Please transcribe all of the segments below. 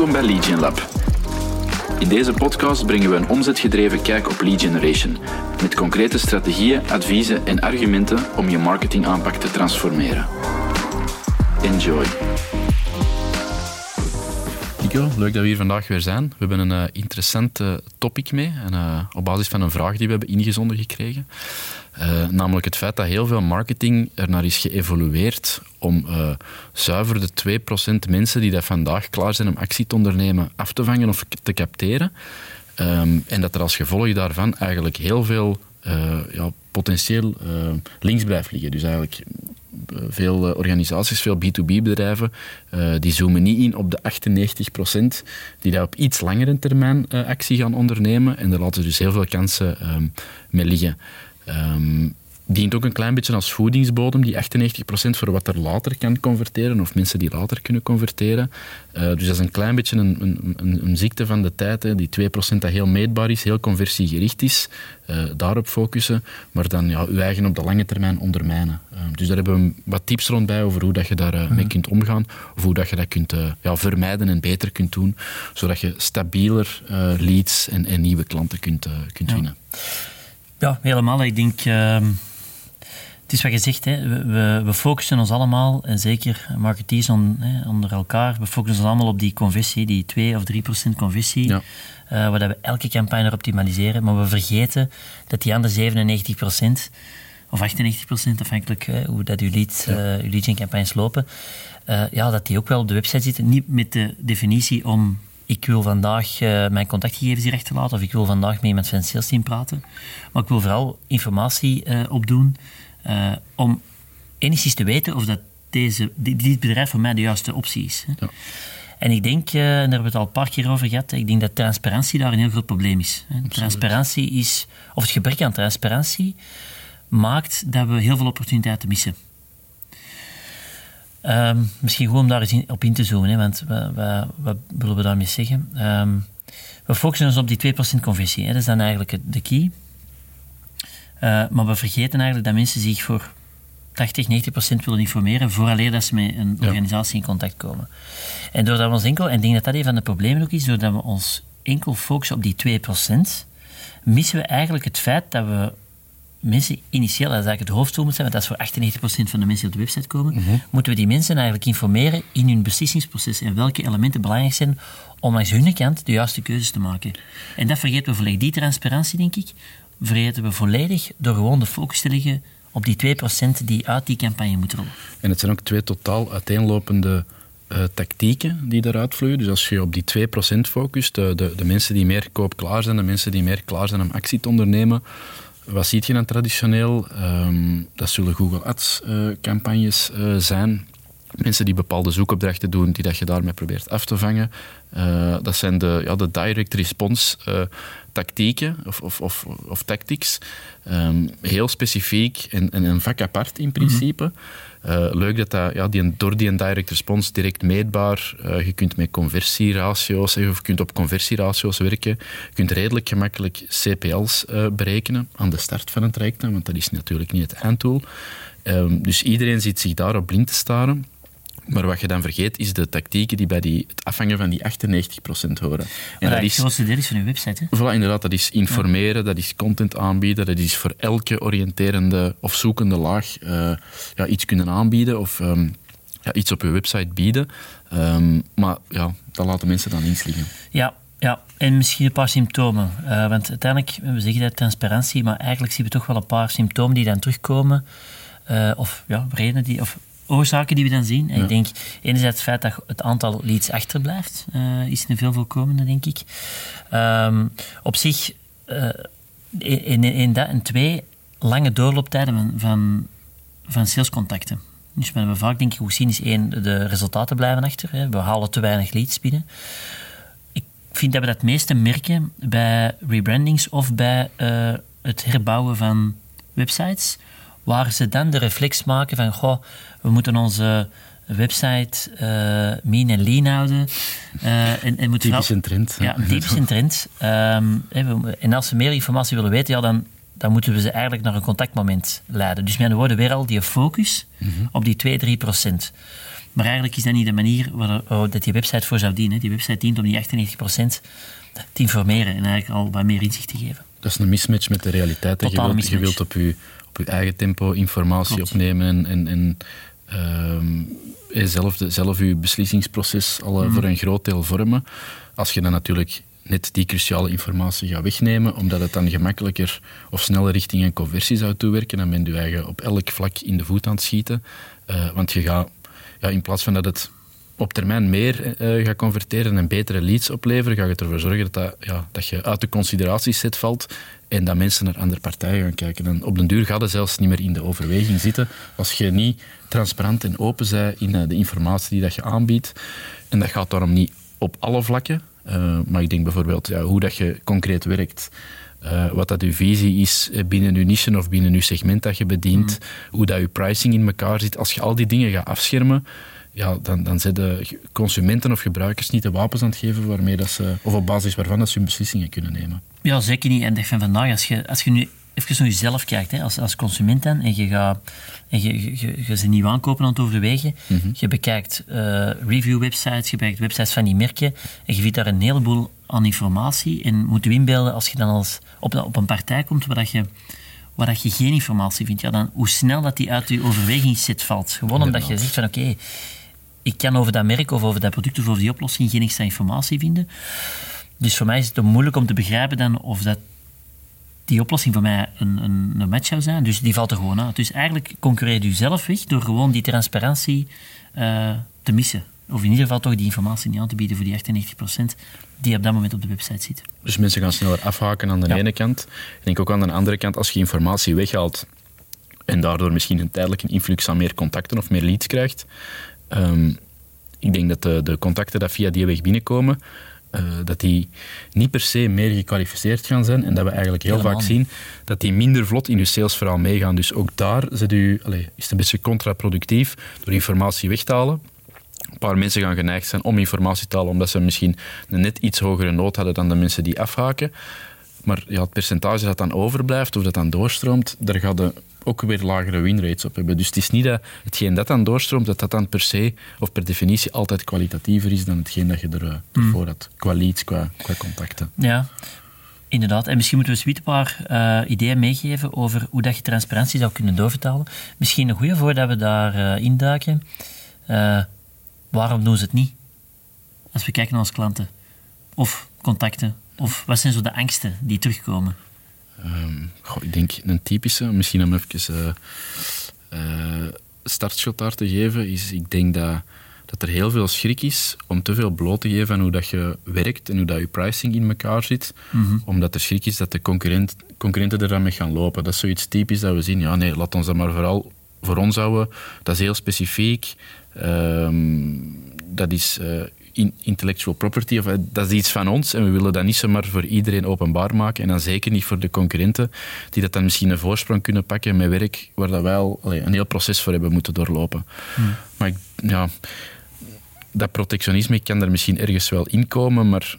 Welkom bij Lead Lab. In deze podcast brengen we een omzetgedreven kijk op lead generation, met concrete strategieën, adviezen en argumenten om je marketingaanpak te transformeren. Enjoy. Nico, leuk dat we hier vandaag weer zijn. We hebben een uh, interessant uh, topic mee, en, uh, op basis van een vraag die we hebben ingezonden gekregen. Namelijk het feit dat heel veel marketing er naar is geëvolueerd om zuiver de 2% mensen die dat vandaag klaar zijn om actie te ondernemen af te vangen of te capteren. Um, en dat er als gevolg daarvan eigenlijk heel veel ja, potentieel links blijft liggen. Dus eigenlijk veel eh, organisaties, veel B2B-bedrijven, uh, die zoomen niet in op de 98% die daar op iets langere termijn uh, actie gaan ondernemen. En daar laten dus heel veel kansen um, mee liggen. Um, dient ook een klein beetje als voedingsbodem, die 98% voor wat er later kan converteren, of mensen die later kunnen converteren. Uh, dus dat is een klein beetje een, een, een ziekte van de tijd, hè. die 2% dat heel meetbaar is, heel conversiegericht is, uh, daarop focussen, maar dan ja, uw eigen op de lange termijn ondermijnen. Uh, dus daar hebben we wat tips rond bij over hoe dat je daarmee mee kunt omgaan, of hoe dat je dat kunt ja, vermijden en beter kunt doen, zodat je stabieler leads en, en, nieuwe klanten kunt, kunt ja. winnen. Ja, helemaal. Ik denk ehm, het is wat je zegt, hè. We, we, focussen ons allemaal, en zeker marketeers on, hè, onder elkaar, we focussen ons allemaal op die conversie, die 2 of 3 procent conversie, ja. uh, waar we elke campagne optimaliseren, maar we vergeten dat die andere 97 procent, of 98 procent, afhankelijk hè, hoe dat uw, lead, ja. uh, uw lead campagnes lopen, uh, ja, dat die ook wel op de website zitten. Niet met de definitie om ik wil vandaag uh, mijn contactgegevens hier achterlaten of ik wil vandaag met iemand van het sales team praten. Maar ik wil vooral informatie uh, opdoen uh, om enigszins te weten of dat deze, dit bedrijf voor mij de juiste optie is. Ja. En ik denk, en daar hebben we het al een paar keer over gehad, ik denk dat transparantie daar een heel groot probleem is. Transparantie is, of het gebrek aan transparantie, maakt dat we heel veel opportuniteiten missen. Um, misschien gewoon om daar eens in, op in te zoomen, hè, want wat, wat willen we daarmee zeggen? Um, we focussen ons op die 2% conversie. Hè, dat is dan eigenlijk de key. Uh, maar we vergeten eigenlijk dat mensen zich voor 80, 90 procent willen informeren vooraleer dat ze met een organisatie in contact komen. En doordat we ons enkel, en ik denk dat dat een van de problemen ook is, doordat we ons enkel focussen op die 2 procent, missen we eigenlijk het feit dat we mensen initieel, dat is eigenlijk het hoofddoel moet zijn, want dat is voor 98% van de mensen die op de website komen, -hmm. moeten we die mensen eigenlijk informeren in hun beslissingsproces en welke elementen belangrijk zijn om langs hun kant de juiste keuzes te maken. En dat vergeten we volledig. Die transparantie, denk ik, vergeten we volledig door gewoon de focus te leggen op die 2% die uit die campagne moeten rollen. En het zijn ook twee totaal uiteenlopende uh, tactieken die eruit vloeien. Dus als je op die 2% focust, de, de, de, mensen die meer koopklaar zijn, de mensen die meer klaar zijn om actie te ondernemen, wat ziet je dan traditioneel? Um, dat zullen Google Ads-campagnes uh, uh, zijn. Mensen die bepaalde zoekopdrachten doen, die dat je daarmee probeert af te vangen. Uh, dat zijn de, ja, de direct response tactieken of, of, of, of tactics. Um, heel specifiek en, en, een vak apart in principe. Mm -hmm. Uh, leuk dat ja, die, door die direct response direct meetbaar. Uh, je kunt met conversieratio's of je kunt op conversieratio's werken. Je kunt redelijk gemakkelijk CPL's uh, berekenen aan de start van een traject, want dat is natuurlijk niet het einddoel. Um, dus iedereen zit zich daarop blind te staren. Maar wat je dan vergeet, is de tactieken die bij die, het afvangen van die 98% horen. En dat, is de is van je website. Hè? Voilà, inderdaad. Dat is informeren, dat is content aanbieden, dat is voor elke oriënterende of zoekende laag uh, ja, iets kunnen aanbieden of um, ja, iets op je website bieden. Um, maar ja, dat laten mensen dan insliggen. Ja, ja, en misschien een paar symptomen. Uh, want uiteindelijk, we zeggen dat transparantie, maar eigenlijk zien we toch wel een paar symptomen die dan terugkomen. Uh, of ja, redenen die, of oorzaken die we dan zien. Ja. Ik denk enerzijds het feit dat het aantal leads achterblijft, uh, is een veel voorkomende, denk ik. Um, op zich, uh, in, in dat en twee, lange doorlooptijden van, van, van salescontacten. Dus wat we vaak denk ik hoe zien is één, de resultaten blijven achter. Hè. We halen te weinig leads binnen. Ik vind dat we dat het meeste merken bij rebrandings of bij uh, het herbouwen van websites waar ze dan de reflex maken van, goh, we moeten onze website uh, mean en lean houden. Uh, en, en typisch een trend. Ja, typisch een trend. Um, en als ze meer informatie willen weten, ja, dan, dan moeten we ze eigenlijk naar een contactmoment leiden. Dus met andere woorden, weer al die focus mm -hmm. op die 2, 3 procent. Maar eigenlijk is dat niet de manier waarop dat die website voor zou dienen. Die website dient om die 98% te informeren en eigenlijk al wat meer inzicht te geven. Dat is een mismatch met de realiteit. Je wilt, je wilt, op je, op je eigen tempo informatie opnemen en, en, en uh, zelf, de, zelf je beslissingsproces al mm. voor een groot deel vormen. Als je dan natuurlijk net die cruciale informatie gaat wegnemen, omdat het dan gemakkelijker of sneller richting een conversie zou toewerken, dan ben je eigen op elk vlak in de voet aan het schieten. Uh, want je gaat, ja, in plaats van dat het op termijn meer uh, gaat converteren en betere leads opleveren, ga je ervoor zorgen dat, dat, ja, dat je uit de consideratieset valt en dat mensen naar andere partijen gaan kijken. En op den duur gaat het zelfs niet meer in de overweging zitten als je niet transparant en open bent in uh, de informatie die dat je aanbiedt. En dat gaat daarom niet op alle vlakken, uh, maar ik denk bijvoorbeeld ja, hoe dat je concreet werkt. Uh, wat dat uw visie is binnen uw niche of binnen uw segment dat je bedient, mm. hoe dat uw pricing in elkaar zit. Als je al die dingen gaat afschermen, ja, dan, dan zijn de consumenten of gebruikers niet de wapens aan het geven waarmee dat ze, of op basis waarvan dat ze hun beslissingen kunnen nemen. Ja, zeker niet. En de van vandaag, als je, als je nu even naar jezelf kijkt, hè, als, als consument dan, en je gaat en je, je, je, ze nieuw aankopen aan het overwegen, mhm. je bekijkt uh, review-websites, je bekijkt websites van die merken, en je vindt daar een heleboel aan informatie. En moet je inbeelden, als je dan als op, op een partij komt waar dat je waar dat je geen informatie vindt, ja, dan hoe snel dat die uit je overwegingszit valt. Gewoon omdat je zegt van oké, ik kan over dat merk of over dat product of over die oplossing geen extra informatie vinden. Dus voor mij is het moeilijk om te begrijpen dan of dat die oplossing voor mij een, een, een match zou zijn. Dus die valt er gewoon uit. Dus eigenlijk concurreer je zelf weg door gewoon die transparantie uh, te missen. Of in ieder geval toch die informatie niet aan te bieden voor die 98% die op dat moment op de website zit. Dus mensen gaan sneller afhaken aan de ene kant. Ik denk ook aan de andere kant, als je informatie weghaalt en daardoor misschien een tijdelijke influx aan meer contacten of meer leads krijgt, Um, ik denk dat de, de, contacten dat via die weg binnenkomen, uh, dat die niet per se meer gekwalificeerd gaan zijn en dat we eigenlijk heel vaak zien dat die minder vlot in je salesverhaal meegaan. Dus ook daar zit u, allez, is het een beetje contraproductief door informatie weg te halen. Een paar mensen gaan geneigd zijn om informatie te halen omdat ze misschien een net iets hogere nood hadden dan de mensen die afhaken. Maar ja, het percentage dat dan overblijft of dat dan doorstroomt, daar gaat de ook weer lagere winrates op hebben. Dus het is niet dat hetgeen dat dan doorstroomt, dat dat dan per se of per definitie altijd kwalitatiever is dan hetgeen dat je er, uh, ervoor had. Qua leads, qua, qua contacten. Ja, Inderdaad, en misschien moeten we een paar uh, ideeën meegeven over hoe dat je transparantie zou kunnen doorvertalen. Misschien een goede voordat we daar uh, induiken. Uh, waarom doen ze het niet? Als we kijken naar onze klanten. Of contacten. Of wat zijn zo de angsten die terugkomen? Um, ik denk een typische, misschien om even uh, uh, startshot daar te geven, is ik denk dat, dat er heel veel schrik is om te veel bloot te geven aan hoe dat je werkt en hoe dat je pricing in elkaar zit. Mhm. Omdat er schrik is dat de concurrent, concurrenten er dan mee gaan lopen. Dat is zoiets typisch dat we zien, ja nee, laat ons dat maar vooral voor ons houden. Dat is heel specifiek. Um, dat is uh, intellectual property, of, eh, dat is iets van ons en we willen dat niet zomaar voor iedereen openbaar maken en dan zeker niet voor de concurrenten, die dat dan misschien een voorsprong kunnen pakken met werk waar dat wij al een heel proces voor hebben moeten doorlopen. Hmm. Maar ik, ja, dat protectionisme kan er misschien ergens wel inkomen, maar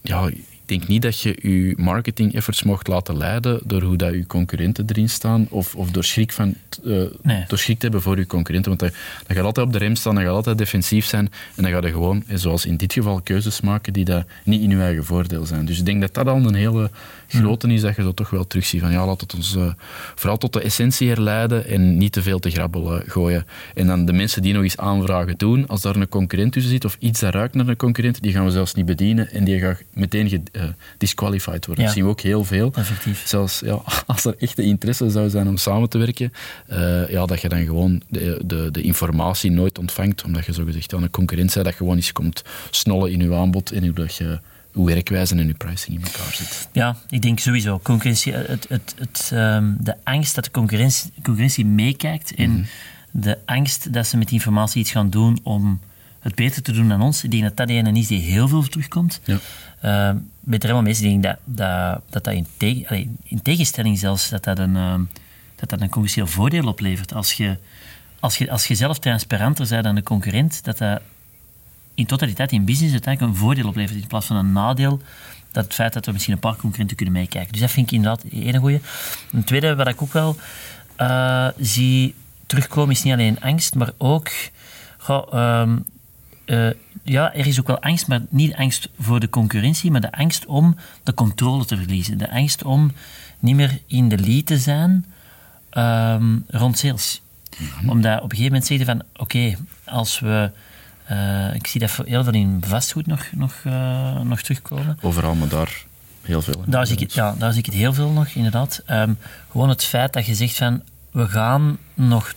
ja, denk niet dat je je marketing efforts mocht laten leiden door hoe dat je concurrenten erin staan of, of door, schrik van, uh, door schrik te hebben voor je concurrenten. Want dan, dan gaat altijd op de rem staan, dan gaat altijd defensief zijn en dan ga je gewoon, zoals in dit geval, keuzes maken die dat niet in je eigen voordeel zijn. Dus ik denk dat dat al een hele grote is dat je dat toch wel terugziet. Van ja, laat het ons uh, vooral tot de essentie herleiden en niet te veel te grabbel uh, gooien. En dan de mensen die nog eens aanvragen doen, als daar een concurrent tussen zit of iets dat ruikt naar een concurrent, die gaan we zelfs niet bedienen en die gaan meteen uh, disqualified worden. Dat zien we ook heel veel. Effectief. Zelfs ja, als er echte interesse zou zijn om samen te werken, ja, dat je dan gewoon de, de, de, informatie nooit ontvangt, omdat je zogezegd aan een concurrent bent, dat gewoon eens komt snollen in je aanbod en hoe dat je hoe werkwijze en uw pricing in elkaar zit. Ja, ik denk sowieso. Concurrentie, het, het, het, um, de angst dat de concurrentie, concurrentie meekijkt en mhm. de angst dat ze met informatie iets gaan doen om het beter te doen dan ons. Ik denk dat dat de ene is die heel veel terugkomt. Ja. Ehm, met helemaal. Ik denk dat dat, dat, dat in, in tegenstelling zelfs, dat dat een, uh, dat dat een commercieel voordeel oplevert. Als je, als, je, als je zelf transparanter bent dan de concurrent, dat dat in totaliteit in business uiteindelijk een voordeel oplevert in plaats van een nadeel. Dat het feit dat we misschien een paar concurrenten kunnen meekijken. Dus dat vind ik inderdaad een goede. Een tweede, wat ik ook wel uh, zie terugkomen, is niet alleen angst, maar ook ehm, eh, ja, er is ook wel angst, maar niet angst voor de concurrentie, maar de angst om de controle te verliezen. De angst om niet meer in de lead te zijn ehm, rond sales. Mhm. Omdat op een gegeven moment zeggen van, oké, als we... Uh, ik zie dat heel veel in vastgoed nog, nog, uh, nog terugkomen. Overal, maar daar heel veel. Daar zie, ik het, ja, daar zie ik het heel veel nog, inderdaad. Um, gewoon het feit dat je zegt van, we gaan nog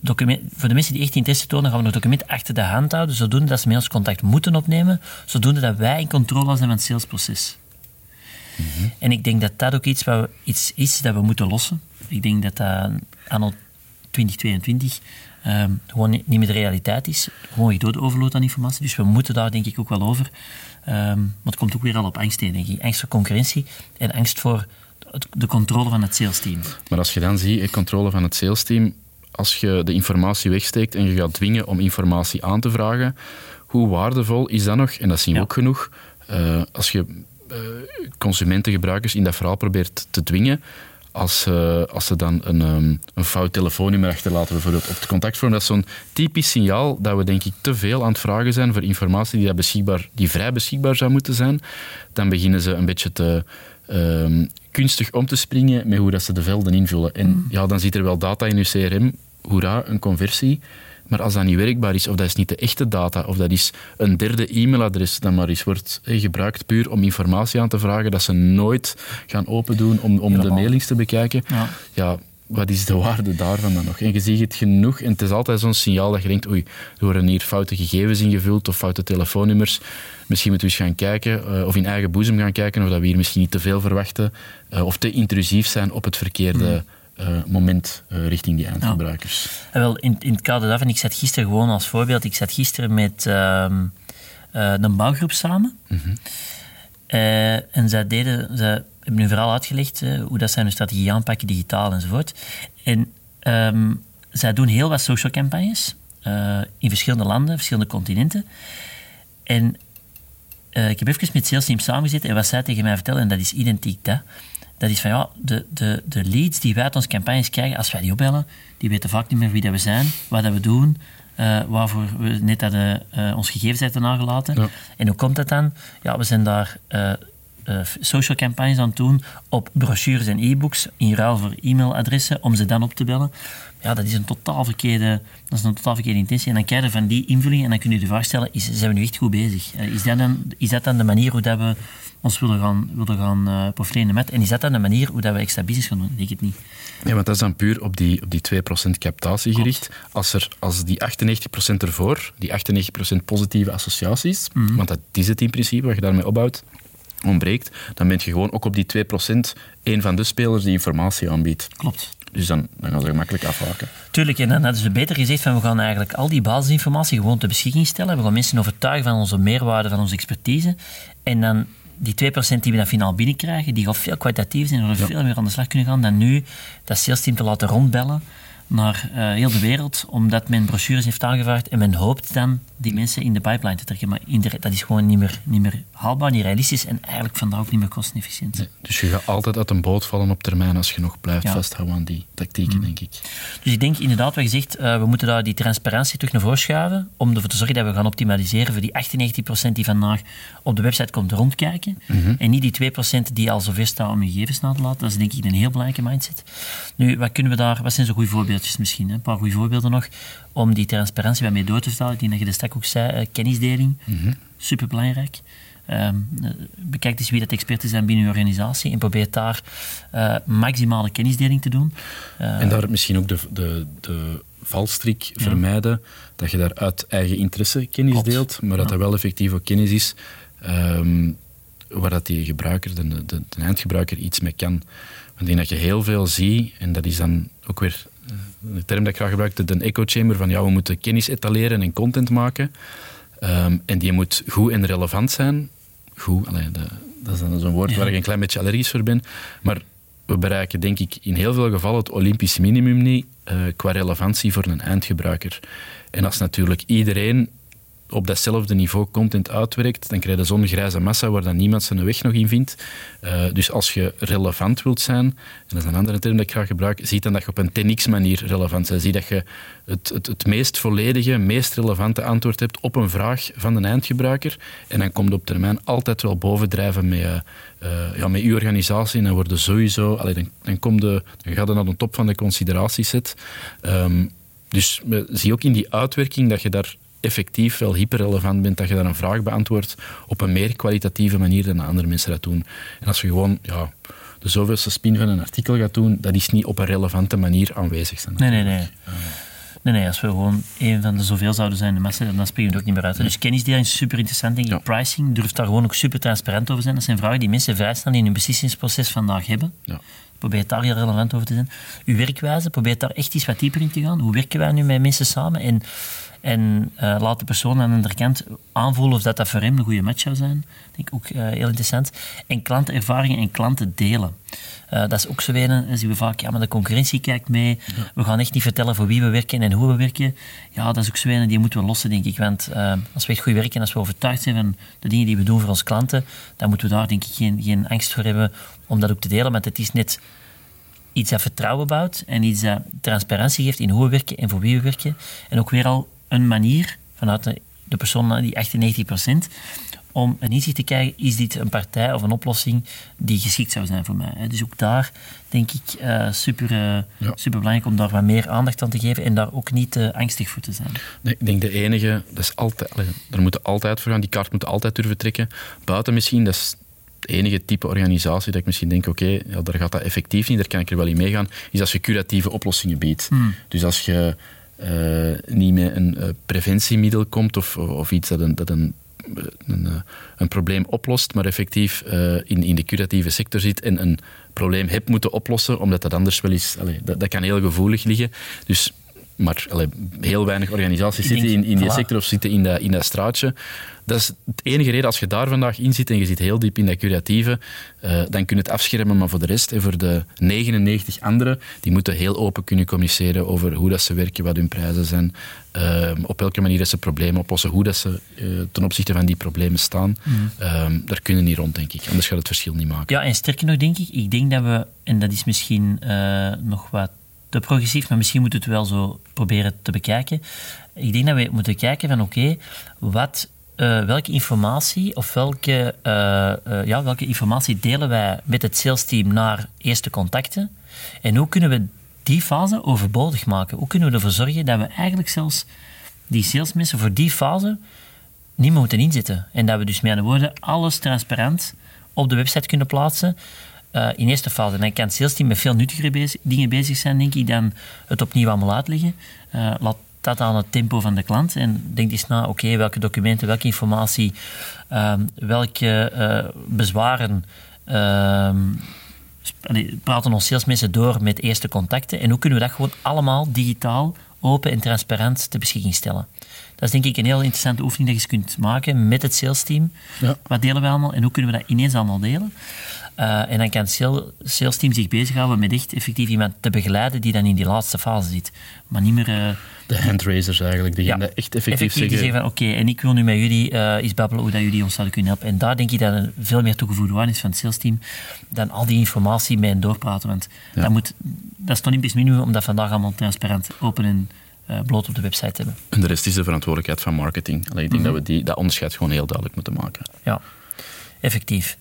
document, voor de mensen die echt interesse tonen, gaan we nog documenten achter de hand houden, zodoende dat ze met ons contact moeten opnemen, zodoende dat wij in controle zijn van het salesproces. Mm En ik denk dat dat ook iets, wat iets is dat we moeten lossen. Ik denk dat dat anno 2022 um, gewoon niet meer de realiteit is. Gewoon je overload aan informatie. Dus we moeten daar denk ik ook wel over. Um, maar het komt ook weer al op angst heen, denk ik. Angst voor concurrentie en angst voor de controle van het salesteam. Maar als je dan ziet, controle van het salesteam, als je de informatie wegsteekt en je gaat dwingen om informatie aan te vragen, hoe waardevol is dat nog? En dat zien we ook genoeg. Uh, als je uh, consumenten, gebruikers in dat verhaal probeert te dwingen, als, uh, als ze dan een, um, een fout telefoonnummer achterlaten, bijvoorbeeld op de contactvorm, dat is zo'n typisch signaal dat we denk ik te veel aan het vragen zijn voor informatie die, dat beschikbaar, die vrij beschikbaar zou moeten zijn. Dan beginnen ze een beetje te um, kunstig om te springen met hoe dat ze de velden invullen. En mm. ja, dan zit er wel data in je CRM, hoera, een conversie. Maar als dat niet werkbaar is, of dat is niet de echte data, of dat is een derde e-mailadres dat maar eens wordt gebruikt puur om informatie aan te vragen, dat ze nooit gaan open doen om, om de mailings te bekijken, ja. ja. wat is de waarde daarvan dan nog? En je ziet het genoeg, en het is altijd zo'n signaal dat je denkt, oei, er worden hier foute gegevens ingevuld of foute telefoonnummers. Misschien moeten we eens gaan kijken, uh, of in eigen boezem gaan kijken, of dat we hier misschien niet te veel verwachten, uh, of te intrusief zijn op het verkeerde... Mm uh, moment uh, richting die eindgebruikers. Ja. wel, in, in het kader daarvan, ik zat gisteren gewoon als voorbeeld, ik zat gisteren met een bouwgroep samen. Mm -hmm. en zij deden, zij hebben nu vooral uitgelegd hoe dat zij hun strategie aanpakken, digitaal enzovoort. En um, zij doen heel wat social campagnes in verschillende landen, verschillende continenten. En ik heb even met sales team samengezeten en wat zij tegen mij vertellen, en dat is identiek dat dat is van ja, de, de, de leads die wij uit onze campagnes krijgen, als wij die opbellen, die weten vaak niet meer wie dat we zijn, wat dat we doen, uh, waarvoor we net dat, uh, ons gegevens hebben nagelaten. En hoe komt dat dan? Ja, we zijn daar uh, social campagnes aan het doen op brochures en e-books in ruil voor e-mailadressen om ze dan op te bellen. Ja, dat is een totaal verkeerde, dat is een totaal verkeerde intentie. En dan krijg je van die invulling en dan kun je de vraag stellen, is, zijn we nu echt goed bezig? is, dat dan, is dat dan de manier hoe dat we ons willen gaan, willen gaan uh, profileren met. En is dat dan de manier hoe dat we extra business gaan doen? Ik denk het niet. Ja, want dat is dan puur op die, op die 2% captatie gericht. Als, er, als die 98% ervoor, die 98% positieve associaties, mhm. want dat is het in principe wat je daarmee opbouwt, ontbreekt, dan ben je gewoon ook op die 2% een van de spelers die informatie aanbiedt. Klopt. Dus dan, dan gaan ze gemakkelijk afhaken. Tuurlijk, en dan hadden ze beter gezegd van we gaan eigenlijk al die basisinformatie gewoon ter beschikking stellen. We gaan mensen overtuigen van onze meerwaarde, van onze expertise. En dan die 2% die we dan finaal binnenkrijgen, die gaan veel kwalitatief zijn en veel meer aan de slag kunnen gaan dan nu dat sales team te laten rondbellen naar uh, heel de wereld, omdat men brochures heeft aangevraagd en men hoopt dan die mensen in de pipeline te trekken. Maar dat is gewoon niet meer, niet meer haalbaar, niet realistisch en eigenlijk vandaag ook niet meer kostenefficiënt. dus je gaat altijd uit een boot vallen op termijn als je nog blijft vasthouden aan die tactieken, mm. denk ik. Dus ik denk inderdaad, wat je zegt, uh, we moeten daar die transparantie terug naar voren schuiven om ervoor te zorgen dat we gaan optimaliseren voor die 98% die vandaag op de website komt rondkijken mhm. en niet die 2% die al zover staan om gegevens na te laten. Dat is denk ik een heel belangrijke mindset. Nu, wat kunnen we daar, wat zijn zo goede voorbeeldjes misschien? Een paar goede voorbeelden nog om die transparantie bij mee door te vertalen. Ik denk dat je de stak ook zei, uh, kennisdeling, mm -hmm. superbelangrijk. Um, bekijk eens wie dat experten zijn binnen je organisatie en probeer daar uh, maximale kennisdeling te doen. Uh, en daar misschien ook de, de, de valstrik vermijden, dat je daar uit eigen interesse kennis deelt, maar dat dat wel effectief ook kennis is um, waar dat die gebruiker, de, de, de, eindgebruiker, iets mee kan. Want ik denk dat je heel veel ziet, en dat is dan ook weer de term dat ik graag gebruikte, de echo chamber, van ja, we moeten kennis etaleren en content maken. Um, en die moet goed en relevant zijn. Goed, allee, de, dat is dan zo'n woord waar ik een klein beetje allergisch voor ben. Maar we bereiken denk ik in heel veel gevallen het Olympisch minimum niet uh, qua relevantie voor een eindgebruiker. En als natuurlijk iedereen op datzelfde niveau content uitwerkt, dan krijg je zo'n grijze massa waar dan niemand zijn weg nog in vindt. Uh, dus als je relevant wilt zijn, en dat is een andere term dat ik graag gebruik, zie dan dat je op een 10x-manier relevant bent. Zie dat je het, het, het meest volledige, meest relevante antwoord hebt op een vraag van de eindgebruiker. En dan komt op termijn altijd wel bovendrijven met, uh, ja, met je organisatie. En dan worden sowieso, allee, dan, dan, kom de, gaat het naar de top van de consideratieset. Um, dus zie ook in die uitwerking dat je daar effectief wel hyperrelevant bent, dat je daar een vraag beantwoordt op een meer kwalitatieve manier dan andere mensen dat doen. En als je gewoon ja, de zoveelste spin van een artikel gaat doen, dat is niet op een relevante manier aanwezig zijn. Nee, nee, nee. Nee, nee, als we gewoon een van de zoveel zouden zijn, de mensen, dan springen we het ook niet meer uit. Dus kennisdeling is super interessant, denk ik. Pricing durft daar gewoon ook super transparant over zijn. Dat zijn vragen die mensen vrij snel in hun beslissingsproces vandaag hebben. Ja. Probeer daar heel relevant over te zijn. Uw werkwijze, probeer daar echt iets wat dieper in te gaan. Hoe werken wij nu met mensen samen? En en uh, laat de persoon aan de kant aanvoelen of dat, dat voor hem een goede match zou zijn. Denk ik ook uh, heel interessant. En klantenervaringen en klanten delen. Uh, dat is ook zo weer, dan zien we vaak, ja, maar de concurrentie kijkt mee. We gaan echt niet vertellen voor wie we werken en hoe we werken. Ja, dat is ook zo weer, die moeten we lossen, denk ik. Want als we echt goed werken en als we overtuigd zijn van de dingen die we doen voor onze klanten, dan moeten we daar denk ik geen, geen angst voor hebben om dat ook te delen. Want het is net iets dat vertrouwen bouwt en iets dat transparantie geeft in hoe we werken en voor wie we werken. En ook weer al een manier vanuit de, de persoon, die 98% om een inzicht te krijgen, is dit een partij of een oplossing die geschikt zou zijn voor mij. Dus ook daar denk ik uh, super, uh, super belangrijk om daar wat meer aandacht aan te geven en daar ook niet uh, angstig voor te zijn. Nee, ik denk de enige, dat is altijd, er moeten altijd voor gaan, die kaart moet altijd durven trekken. Buiten misschien, dat is het enige type organisatie dat ik misschien denk, oké, ja, daar gaat dat effectief niet, daar kan ik er wel in meegaan, is als je curatieve oplossingen biedt. Hmm. Dus als je niet met een uh, preventiemiddel komt of, of iets dat een, dat een, een, eh, probleem oplost, maar effectief in, in de curatieve sector zit en een probleem hebt moeten oplossen, omdat dat anders wel is. Dat, dat kan heel gevoelig liggen. Dus maar allee, heel weinig organisaties zitten in, in die sector of zitten in dat, in dat straatje. Dat is het enige reden, als je daar vandaag in zit en je zit heel diep in dat curatieve, uh, dan kun je het afschermen, maar voor de rest, en voor de 99 anderen, die moeten heel open kunnen communiceren over hoe dat ze werken, wat hun prijzen zijn, uh, op welke manier ze problemen oplossen, hoe dat ze uh, ten opzichte van die problemen staan. Mm. daar kunnen niet rond, denk ik. Anders gaat het verschil niet maken. Ja, en sterker nog, denk ik, ik denk dat we, en dat is misschien nog wat progressief, maar misschien moeten we het wel zo proberen te bekijken. Ik denk dat we moeten kijken van oké, wat uh, welke informatie of welke, uh, uh, ja, welke informatie delen wij met het salesteam naar eerste contacten? En hoe kunnen we die fase overbodig maken? Hoe kunnen we ervoor zorgen dat we eigenlijk zelfs die salesmensen voor die fase niet meer moeten inzetten? En dat we dus met andere woorden alles transparant op de website kunnen plaatsen. Uh, in eerste fase. En dan kan het salesteam met veel nuttigere bezig, dingen bezig zijn, denk ik, dan het opnieuw allemaal uitleggen. Uh, laat dat aan het tempo van de klant en denk eens na, oké, welke documenten, welke informatie, uh, welke uh, bezwaren uh, praten ons salesmensen door met eerste contacten en hoe kunnen we dat gewoon allemaal digitaal, open en transparant te beschikking stellen. Dat is denk ik een heel interessante oefening dat je kunt maken met het salesteam. Ja. Wat delen we allemaal en hoe kunnen we dat ineens allemaal delen? Uh, en dan kan het sales team zich bezighouden met echt effectief iemand te begeleiden die dan in die laatste fase zit. Maar niet meer... Uh, de handraisers eigenlijk, die ja, echt effectief, effectief zeggen... zeggen van oké, en ik wil nu met jullie uh, eens babbelen hoe dat jullie ons zouden kunnen helpen. En daar denk ik dat er veel meer toegevoegde waarde is van het sales team dan al die informatie met hen doorpraten. Want ja. dat, moet, dat is toch niet best minimum om dat vandaag allemaal transparant, open en uh, bloot op de website te hebben. En de rest is de verantwoordelijkheid van marketing. Ik denk mm -hmm. dat we die, dat onderscheid gewoon heel duidelijk moeten maken. Ja effectief.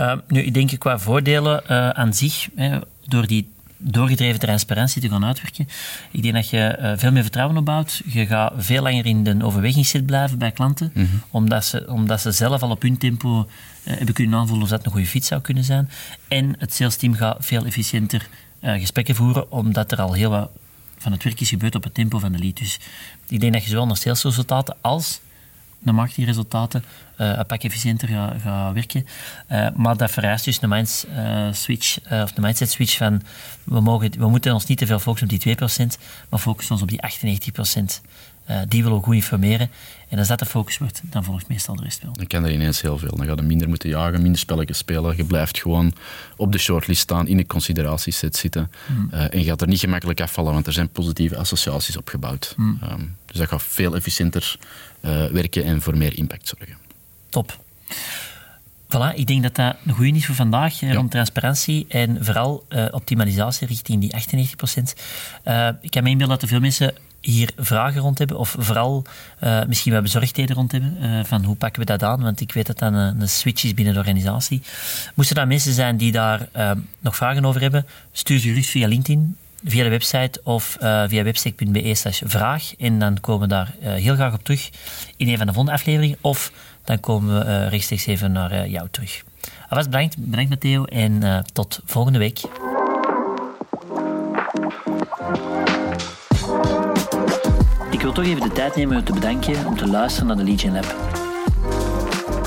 Uh, nu, ik denk qua voordelen uh, aan zich, hè, door die doorgedreven transparantie te gaan uitwerken. Ik denk dat je uh, veel meer vertrouwen opbouwt. Je gaat veel langer in de overwegingszit blijven bij klanten, mm -hmm. omdat, ze, omdat ze zelf al op hun tempo hebben kunnen aanvoelen of dat een goede fiets zou kunnen zijn. En het salesteam gaat veel efficiënter gesprekken voeren, omdat er al heel wat van het werk is gebeurd op het tempo van de lead. Dus ik denk dat je zowel naar salesresultaten als naar marketingresultaten uh, een pak efficiënter gaat ga werken. Uh, maar dat vereist dus een, minds, uh, switch, of de mindset switch van we, mogen, we moeten ons niet te veel focussen op die 2%, maar focussen ons op die 98%. Uh, die willen we goed informeren. En als dat de focus wordt, dan volgt meestal de rest wel. Dan kan er ineens heel veel. Dan ga je minder moeten jagen, minder spelletjes spelen. Je blijft gewoon op de shortlist staan, in de consideratieset zitten. Hmm. Uh, en je gaat er niet gemakkelijk afvallen, want er zijn positieve associaties opgebouwd. Um, dus dat gaat veel efficiënter uh, werken en voor meer impact zorgen. Top. Voilà, ik denk dat dat een goede is voor vandaag ja. rond transparantie en vooral uh, optimalisatie richting die 98%. Uh, ik kan me inbeelden dat er veel mensen hier vragen rond hebben, of vooral uh, misschien wel bezorgdheden rond hebben, uh, van hoe pakken we dat aan, want ik weet dat dat een, switch is binnen de organisatie. Moesten er mensen zijn die daar uh, nog vragen over hebben, stuur ze gerust via LinkedIn, via de website of via webstack.be slash vraag en dan komen we daar heel graag op terug in een van de volgende afleveringen, of dan komen we rechtstreeks even naar jou terug. Alvast bedankt, bedankt Matteo en tot volgende week. Wil toch even de tijd nemen om te bedanken om te luisteren naar de Legion Lab.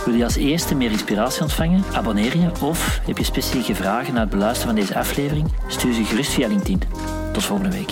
Wil je als eerste meer inspiratie ontvangen? Abonneer je of heb je specifieke vragen na het beluisteren van deze aflevering? Stuur ze gerust via LinkedIn. Tot volgende week.